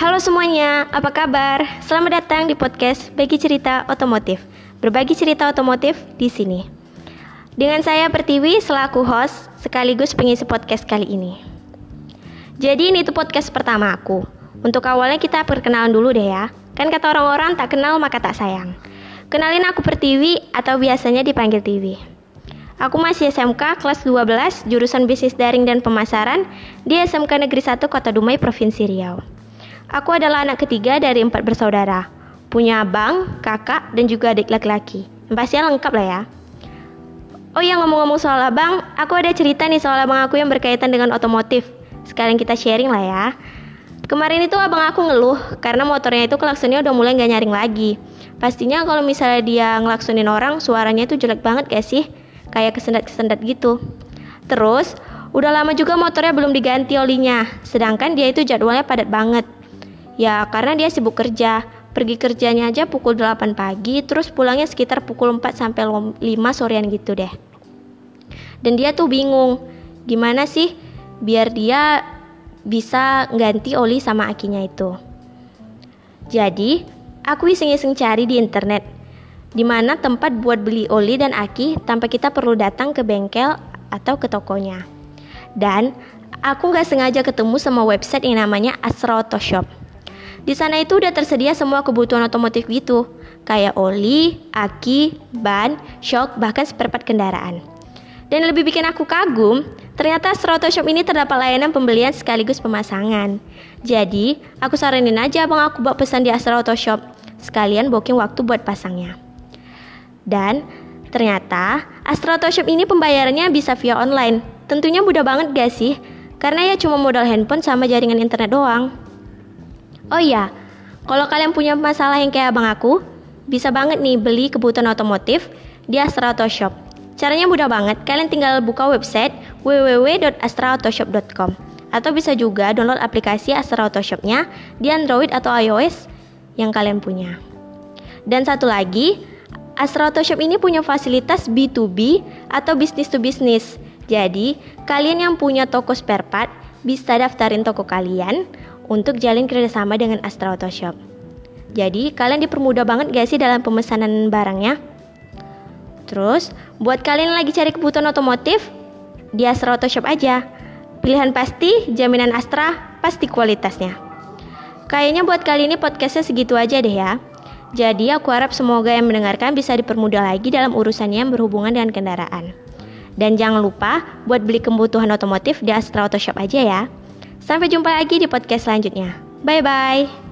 Halo semuanya, apa kabar? Selamat datang di podcast Bagi Cerita Otomotif. Berbagi cerita otomotif di sini. Dengan saya Pertiwi selaku host sekaligus pengisi podcast kali ini. Jadi ini tuh podcast pertama aku. Untuk awalnya kita perkenalan dulu deh ya. Kan kata orang-orang tak kenal maka tak sayang. Kenalin aku Pertiwi atau biasanya dipanggil Tiwi. Aku masih SMK kelas 12 jurusan bisnis daring dan pemasaran di SMK Negeri 1 Kota Dumai Provinsi Riau. Aku adalah anak ketiga dari empat bersaudara. Punya abang, kakak, dan juga adik laki-laki. Pastinya lengkap lah ya. Oh ya ngomong-ngomong soal abang, aku ada cerita nih soal abang aku yang berkaitan dengan otomotif. Sekalian kita sharing lah ya. Kemarin itu abang aku ngeluh karena motornya itu klaksonnya udah mulai nggak nyaring lagi. Pastinya kalau misalnya dia ngelaksonin orang, suaranya itu jelek banget gak sih? kayak kesendat-kesendat gitu. Terus, udah lama juga motornya belum diganti olinya, sedangkan dia itu jadwalnya padat banget. Ya, karena dia sibuk kerja. Pergi kerjanya aja pukul 8 pagi, terus pulangnya sekitar pukul 4 sampai 5 sorean gitu deh. Dan dia tuh bingung, gimana sih biar dia bisa ganti oli sama akinya itu. Jadi, aku iseng-iseng cari di internet di mana tempat buat beli oli dan aki tanpa kita perlu datang ke bengkel atau ke tokonya. Dan aku nggak sengaja ketemu sama website yang namanya Astra Auto Shop. Di sana itu udah tersedia semua kebutuhan otomotif gitu, kayak oli, aki, ban, shock, bahkan spare kendaraan. Dan lebih bikin aku kagum, ternyata Astra Auto Shop ini terdapat layanan pembelian sekaligus pemasangan. Jadi, aku saranin aja abang aku bawa pesan di Auto Shop, sekalian booking waktu buat pasangnya. Dan ternyata Astra Auto Shop ini pembayarannya bisa via online. Tentunya mudah banget gak sih? Karena ya cuma modal handphone sama jaringan internet doang. Oh iya, kalau kalian punya masalah yang kayak abang aku, bisa banget nih beli kebutuhan otomotif di Astra Auto Shop. Caranya mudah banget, kalian tinggal buka website www.astraautoshop.com atau bisa juga download aplikasi Astra Auto Shop-nya di Android atau iOS yang kalian punya. Dan satu lagi, Astra Auto Shop ini punya fasilitas B2B atau business to business. Jadi, kalian yang punya toko spare part bisa daftarin toko kalian untuk jalin kerjasama dengan Astra Auto Shop. Jadi, kalian dipermudah banget gak sih dalam pemesanan barangnya? Terus, buat kalian yang lagi cari kebutuhan otomotif, di Astra Auto Shop aja. Pilihan pasti, jaminan Astra, pasti kualitasnya. Kayaknya buat kali ini podcastnya segitu aja deh ya. Jadi aku harap semoga yang mendengarkan bisa dipermudah lagi dalam urusannya yang berhubungan dengan kendaraan. Dan jangan lupa buat beli kebutuhan otomotif di Astra Auto Shop aja ya. Sampai jumpa lagi di podcast selanjutnya. Bye bye.